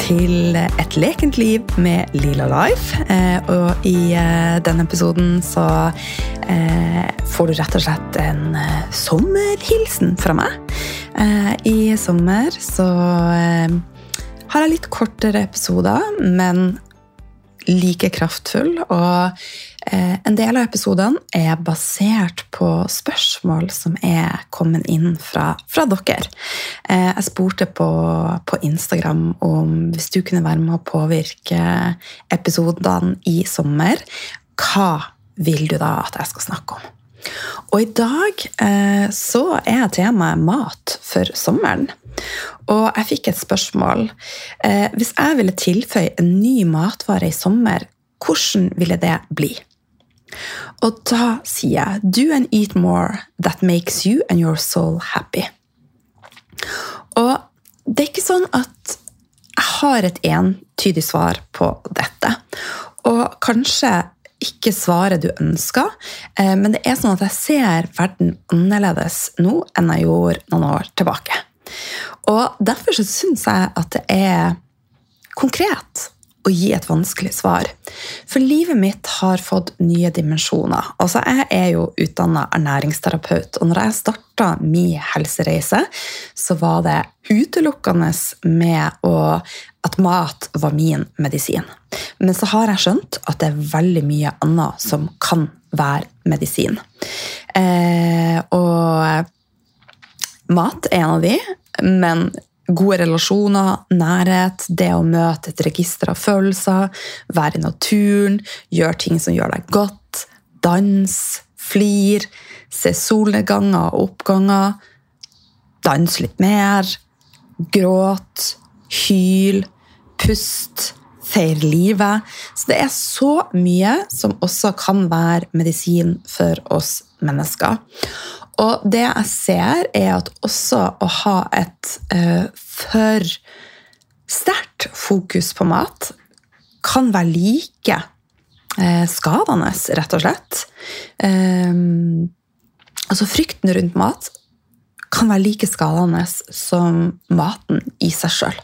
til Et lekent liv med Lila Life. Eh, og i eh, denne episoden så eh, får du rett og slett en sommerhilsen fra meg. I sommer så har jeg litt kortere episoder, men like kraftfull. Og en del av episodene er basert på spørsmål som er kommet inn fra, fra dere. Eh, jeg spurte på, på, Instagram om hvis du kunne være med å påvirke episodene i sommer, hva vil du da at jeg skal snakke om? Og i dag eh, så er temaet mat for sommeren. Og jeg fikk et spørsmål. Eh, hvis jeg ville tilføye en ny matvare i sommer, hvordan ville det bli? Og da sier jeg do and eat more that makes you and your soul happy. Og det er ikke sånn at jeg har et entydig svar på dette. Og kanskje ikke svaret du ønsker, eh, men det er sånn at jeg ser verden annerledes nå enn jeg gjorde noen år tilbake. Og Derfor så syns jeg at det er konkret å gi et vanskelig svar. For livet mitt har fått nye dimensjoner. Altså, Jeg er jo utdanna ernæringsterapeut, og når jeg starta min helsereise, så var det utelukkende med å, at mat var min medisin. Men så har jeg skjønt at det er veldig mye annet som kan være medisin. Eh, og mat er en av de, men gode relasjoner, nærhet, det å møte et register av følelser, være i naturen, gjøre ting som gjør deg godt, dans, flir, se solnedganger og oppganger, dans litt mer, gråt, hyl, pust, feir livet. Så det er så mye som også kan være medisin for oss mennesker. Og det jeg ser, er at også å ha et uh, for sterkt fokus på mat kan være like uh, skadende, rett og slett. Um, altså frykten rundt mat kan være like skadende som maten i seg sjøl.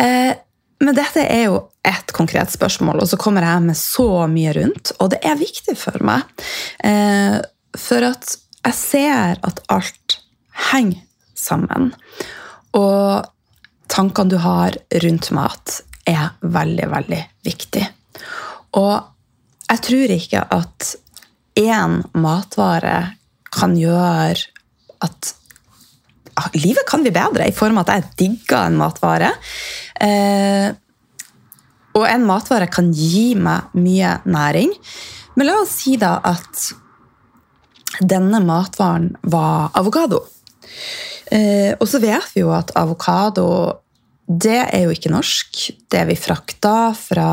Uh, men dette er jo et konkret spørsmål, og så kommer jeg med så mye rundt. Og det er viktig for meg. For at jeg ser at alt henger sammen. Og tankene du har rundt mat, er veldig, veldig viktig. Og jeg tror ikke at én matvare kan gjøre at livet kan bli bedre, i form av at jeg digger en matvare. Eh, og en matvare kan gi meg mye næring. Men la oss si da at denne matvaren var avokado. Eh, og så vet vi jo at avokado det er jo ikke norsk. Det vi frakta fra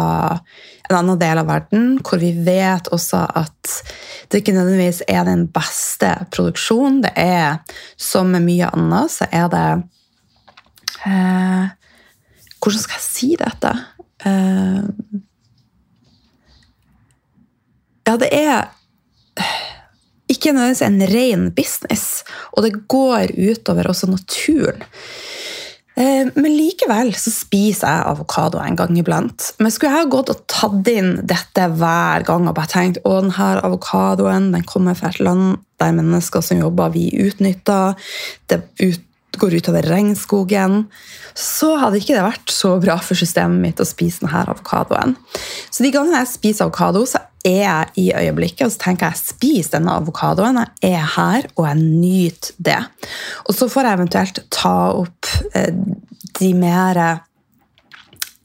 en annen del av verden, hvor vi vet også at det ikke nødvendigvis er den beste produksjonen. Det er, som med mye annet, så er det eh, Hvordan skal jeg si dette? Eh, ja, det er ikke nødvendigvis en ren business, og det går utover også naturen. Eh, men likevel så spiser jeg avokado en gang iblant. Men skulle jeg ha gått og tatt inn dette hver gang og bare tenkt å denne avokadoen den kommer fra et land der mennesker som jobber, vi utnytter, det går utover regnskogen, så hadde ikke det vært så bra for systemet mitt å spise denne avokadoen. Så de gangene jeg spiser avokado, så er jeg i øyeblikket, og så tenker jeg spis denne avokadoen. Jeg er her, og jeg nyter det. Og så får jeg eventuelt ta opp eh, de mer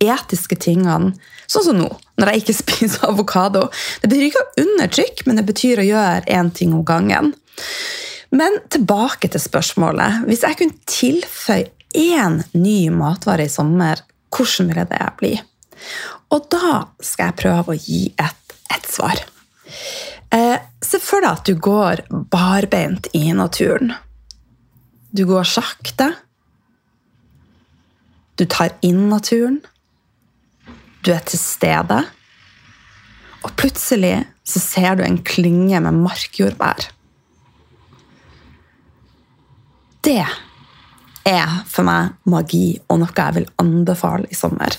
etiske tingene, sånn som nå, når jeg ikke spiser avokado. Det betyr ikke å undertrykke, men det betyr å gjøre én ting om gangen. Men tilbake til spørsmålet. Hvis jeg kunne tilføye én ny matvare i sommer, hvordan ville det bli? Og da skal jeg prøve å gi et ett svar. Eh, se for deg at du går barbeint i naturen. Du går sakte. Du tar inn naturen. Du er til stede. Og plutselig så ser du en klynge med markjordbær. Det er for meg magi og noe jeg vil anbefale i sommer.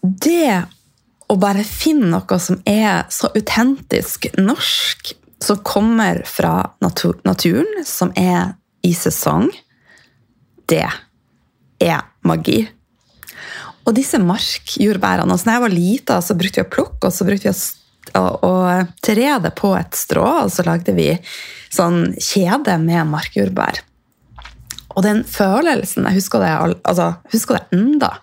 Det å bare finne noe som er så autentisk norsk, som kommer fra natur naturen, som er i sesong, det er magi. Og disse markjordbærene altså, når jeg var lita, så brukte vi å plukke og så brukte vi å, å tre det på et strå, og så lagde vi sånn kjede med markjordbær. Og den følelsen, jeg husker det, altså, husker det enda,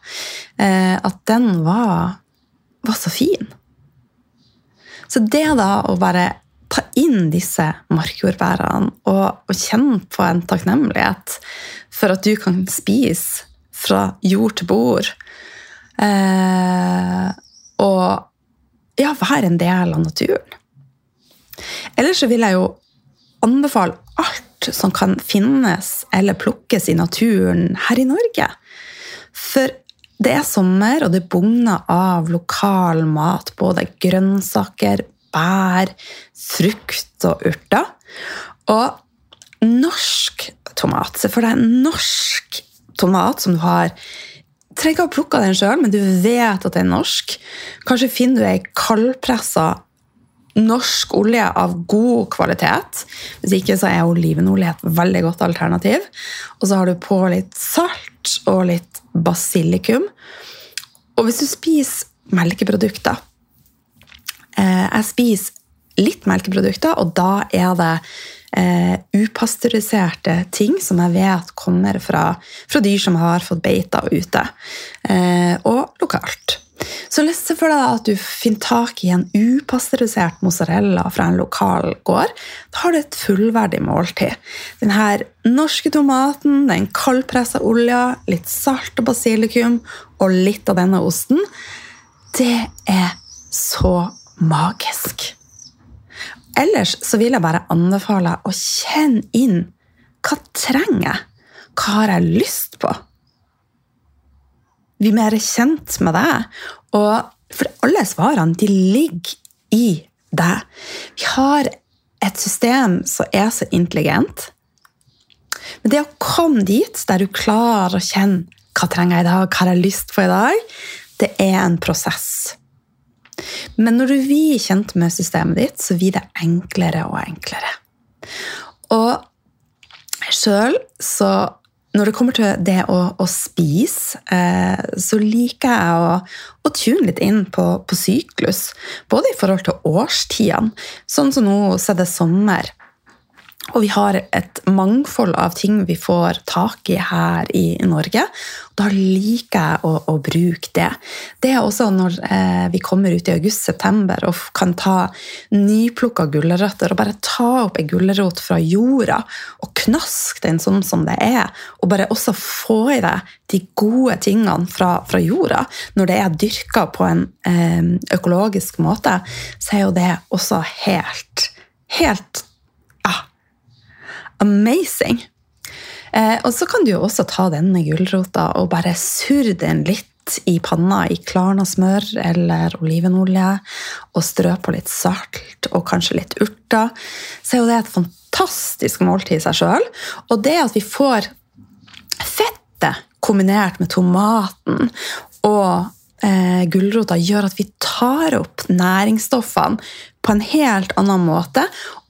eh, at den var, var så fin. Så det da å bare ta inn disse markjordbærene og, og kjenne på en takknemlighet for at du kan spise fra jord til bord, eh, og ja, være en del av naturen. Ellers så vil jeg jo anbefale alt som kan finnes eller plukkes i naturen her i Norge. For det er sommer, og det bugner av lokal mat. Både grønnsaker, bær, frukt og urter. Og norsk tomat. Se for deg norsk tomat som du har trenger ikke å plukke den sjøl, men du vet at det er norsk. Kanskje finner du ei kaldpressa norsk olje av god kvalitet. Hvis ikke så er olivenolje et veldig godt alternativ. Og så har du på litt salt og litt basilikum. Og hvis du spiser melkeprodukter eh, Jeg spiser litt melkeprodukter, og da er det eh, upasteuriserte ting som jeg vet kommer fra, fra dyr som har fått beita ute, eh, og lokalt. Så se for deg at du finner tak i en upasteurisert mozzarella fra en lokal gård. Da har du et fullverdig måltid. Denne norske tomaten, den kaldpressa olja, litt salt og basilikum og litt av denne osten. Det er så magisk. Ellers så vil jeg bare anbefale å kjenne inn hva trenger jeg? Hva har jeg lyst på? Bli mer kjent med deg. Og for alle svarene de ligger i deg. Vi har et system som er så intelligent. Men det å komme dit der du klarer å kjenne hva trenger jeg i dag, hva har jeg lyst på i dag, det er en prosess. Men når du blir kjent med systemet ditt, så blir det enklere og enklere. Og sjøl så når det kommer til det å, å spise, eh, så liker jeg å, å tune litt inn på, på, syklus. Både i forhold til årstidene. Sånn som nå så er det sommer. Og vi har et mangfold av ting vi får tak i her i Norge. Da liker jeg å, å bruke det. Det er også når eh, vi kommer ut i august-september og kan ta nyplukka gulrøtter og bare ta opp ei gulrot fra jorda og knaske den sånn som det er. Og bare også få i deg de gode tingene fra, fra jorda. Når det er dyrka på en eh, økologisk måte, så er jo det også helt, helt amazing. Eh, og så kan du jo også ta denne gulrota og bare surre den litt i panna i klarna smør eller olivenolje, og strø på litt salt og kanskje litt urter, så er jo det et fantastisk måltid i seg sjøl. Og det at vi får fettet kombinert med tomaten og eh, gulrota, gjør at vi tar opp næringsstoffene på en helt annen måte.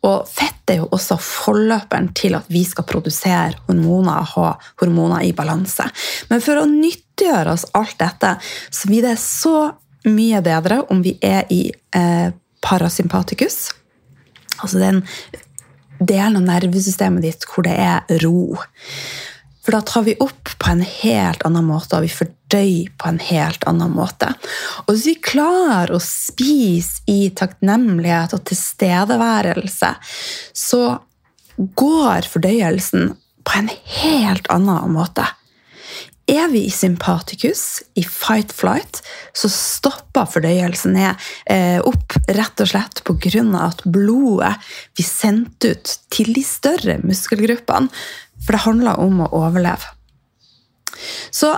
Og fett er jo også forløperen til at vi skal produsere hormoner og ha hormoner i balanse. Men for å nyttiggjøre oss alt dette, så blir det så mye bedre om vi er i eh, parasympatikus. Altså den delen av nervesystemet ditt hvor det er ro. For da tar vi opp på en helt annen måte, og vi fordøyer på en helt annen måte. Og hvis vi klarer å spise i takknemlighet og tilstedeværelse, så går fordøyelsen på en helt annen måte. Er vi i sympatikus, i fight-flight, så stopper fordøyelsen ned eh, opp rett og slett pga. at blodet vi sendte ut til de større muskelgruppene for det handler om å overleve. Så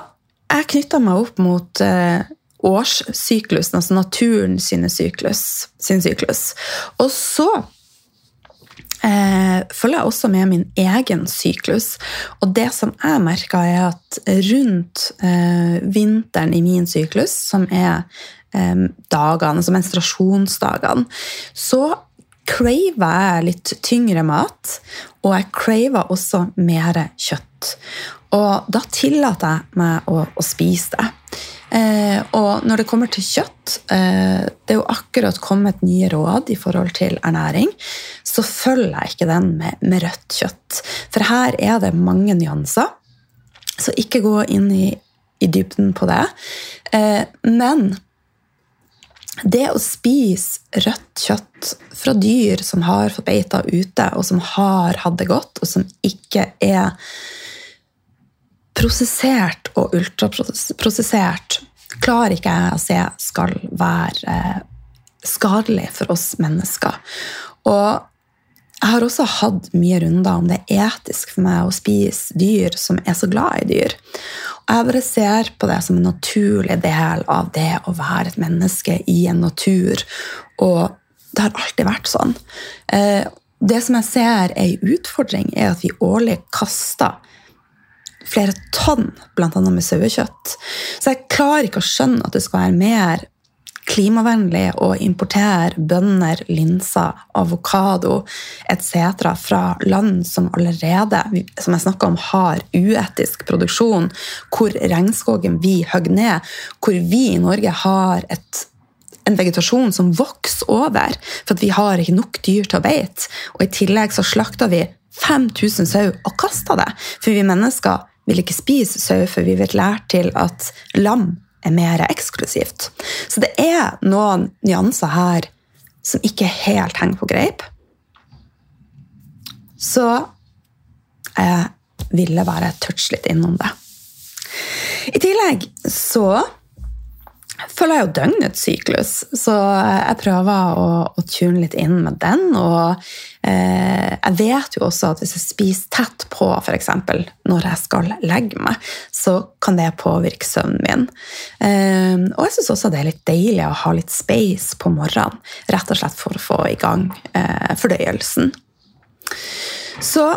jeg knytta meg opp mot eh, årssyklusen, altså naturen sine syklus, sin syklus. Og så eh, følger jeg også med min egen syklus. Og det som jeg merker, er at rundt eh, vinteren i min syklus, som er eh, dagene, altså menstruasjonsdagene, så craver jeg litt tyngre mat, og jeg craver også mer kjøtt. Og da tillater jeg meg å, å spise det. Eh, og når det kommer til kjøtt eh, Det er jo akkurat kommet nye råd i forhold til ernæring. Så følger jeg ikke den med, med rødt kjøtt. For her er det mange nyanser. Så ikke gå inn i, i dybden på det. Eh, men det å spise rødt kjøtt fra dyr som har fått beita ute, og som har hatt det godt, og som ikke er prosessert og ultraprosessert, klarer ikke jeg å se skal være eh, skadelig for oss mennesker. Og jeg har også hatt mye runder om det er etisk for meg å spise dyr som er så glad i dyr. Jeg bare ser på det som en naturlig del av det å være et menneske i en natur. Og det har alltid vært sånn. Eh, det som jeg ser er en utfordring, er at vi årlig kaster flere tonn, bl.a. med sauekjøtt. Så jeg klarer ikke å skjønne at det skal være mer klimavennlig å importere bønner, linser, avokado etc. fra land som allerede som jeg om, har uetisk produksjon, hvor regnskogen vi hogger ned, hvor vi i Norge har et, en vegetasjon som vokser over, for vi har ikke nok dyr til å beite. Og i tillegg så slakter vi 5000 sau og kaster det, for vi mennesker vil ikke spise sau, for vi blir lært til at lam er mer eksklusivt. Så det er noen nyanser her som ikke helt henger på greip. Så jeg ville bare touche litt innom det. I tillegg så følger jo døgnets syklus, så jeg prøver å, å tune litt inn med den. Og eh, jeg vet jo også at hvis jeg spiser tett på, f.eks. når jeg skal legge meg, så kan det påvirke søvnen min. Eh, og jeg syns også det er litt deilig å ha litt space på morgenen, rett og slett for å få i gang eh, fordøyelsen. Så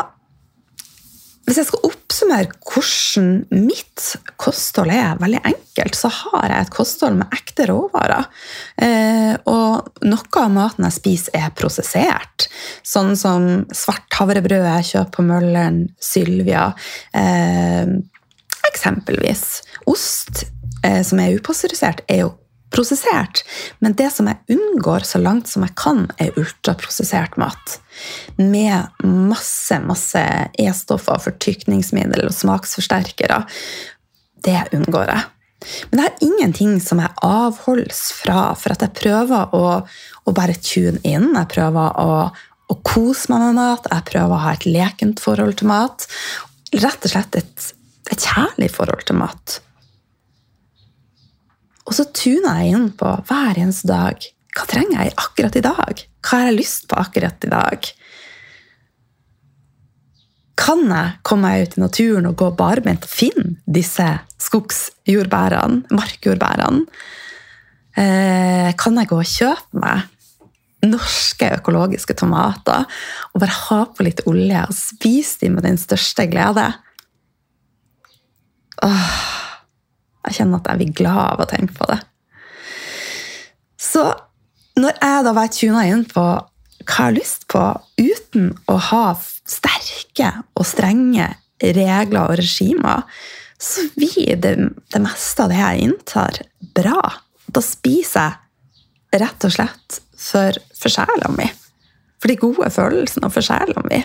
hvis jeg skal oppsummere hvordan mitt kosthold er veldig enkelt, så har jeg et kosthold med ekte råvarer. Eh, og noe av maten jeg spiser, er prosessert. Sånn som svart havrebrød jeg kjøper på Mølleren, Sylvia. Eh, eksempelvis. Ost eh, som er upasteurisert, er jo prosessert. Men det som jeg unngår så langt som jeg kan, er ultraprosessert mat. Med masse, masse E-stoffer, fortykningsmiddel og smaksforsterkere. Det unngår jeg. Men det er ingenting som jeg avholdes fra, for at jeg prøver å, å bare tune inn. Jeg prøver å, å kose meg med mat, jeg prøver å ha et lekent forhold til mat. Rett og slett et, et kjærlig forhold til mat. Og så tuner jeg inn på hver eneste dag. Hva trenger jeg akkurat i dag? Hva har jeg lyst på akkurat i dag? Kan jeg komme meg ut i naturen og gå barbeint og finne disse skogsjordbærene, markjordbærene? Eh, kan jeg gå og kjøpe meg norske økologiske tomater og bare ha på litt olje og spise dem med den største glede? Åh, jeg kjenner at jeg blir glad av å tenke på det. Så når jeg da var tuna inn på hva jeg har lyst på, uten å ha sterke og strenge regler og regimer, så blir det, det meste av det jeg inntar, bra. Da spiser jeg rett og slett for, for sjela mi. For de gode følelsene og for sjela mi.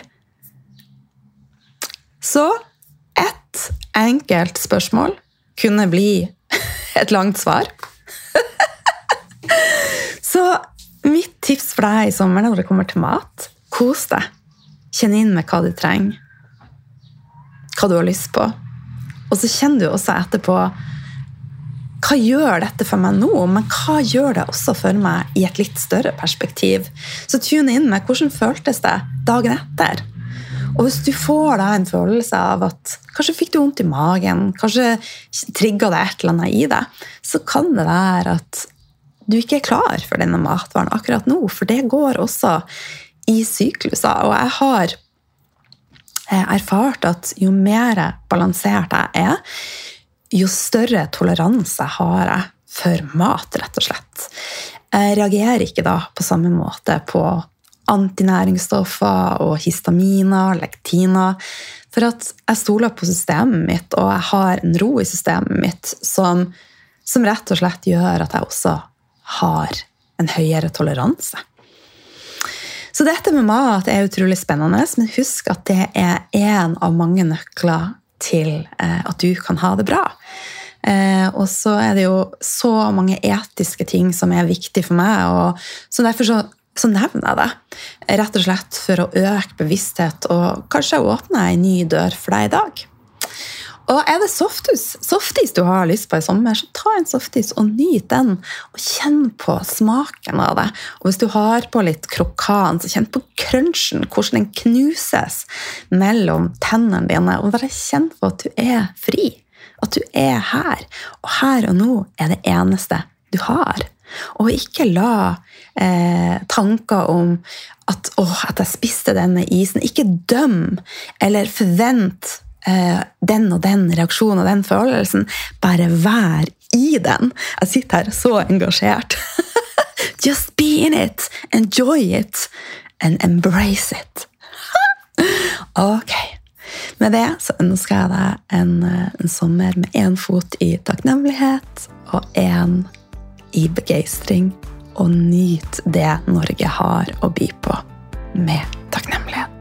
Så ett enkelt spørsmål kunne bli et langt svar. Så mitt tips for deg i sommer når det kommer til mat kos deg. Kjenn inn med hva du trenger. Hva du har lyst på. Og så kjenner du også etterpå hva gjør dette for meg nå, men hva gjør det også for meg i et litt større perspektiv? Så tune inn med hvordan føltes det dagen etter. Og hvis du får da en følelse av at kanskje fikk du vondt i magen, kanskje trigga det et eller annet i deg, så kan det være at du ikke er klar for denne matvaren akkurat nå. For det går også i sykluser. Og jeg har eh, erfart at jo mer balansert jeg er, jo større toleranse har jeg for mat, rett og slett. Jeg reagerer ikke da på samme måte på antinæringsstoffer og histaminer, lektiner. For at jeg stoler på systemet mitt, og jeg har en ro i systemet mitt som, som rett og slett gjør at jeg også har en høyere toleranse. Så dette med mat er utrolig spennende, men husk at det er én av mange nøkler til eh, at du kan ha det bra. Eh, og så er det jo så mange etiske ting som er viktig for meg, og så derfor så, så nevner jeg det. Rett og slett for å øke bevissthet, og kanskje åpne ei ny dør for deg i dag. Og er det softis, softis du har lyst på i sommer, så ta en softis og nyt den. Og kjenn på smaken av det. Og hvis du har på litt krokan, så kjenn på crunchen, hvordan den knuses mellom tennene dine. Og bare kjenn på at du er fri. At du er her. Og her og nå er det eneste du har. Og ikke la eh, tanker om at, å, at jeg spiste denne isen Ikke døm eller forvent Eh, den og den reaksjonen og den følelsen. Bare vær i den. Jeg sitter her så engasjert. Just be in it. Enjoy it. And embrace it. ok. Med det så ønsker jeg deg en, eh, en sommer med én fot i takknemlighet og én i begeistring. Og nyt det Norge har å by på, med takknemlighet.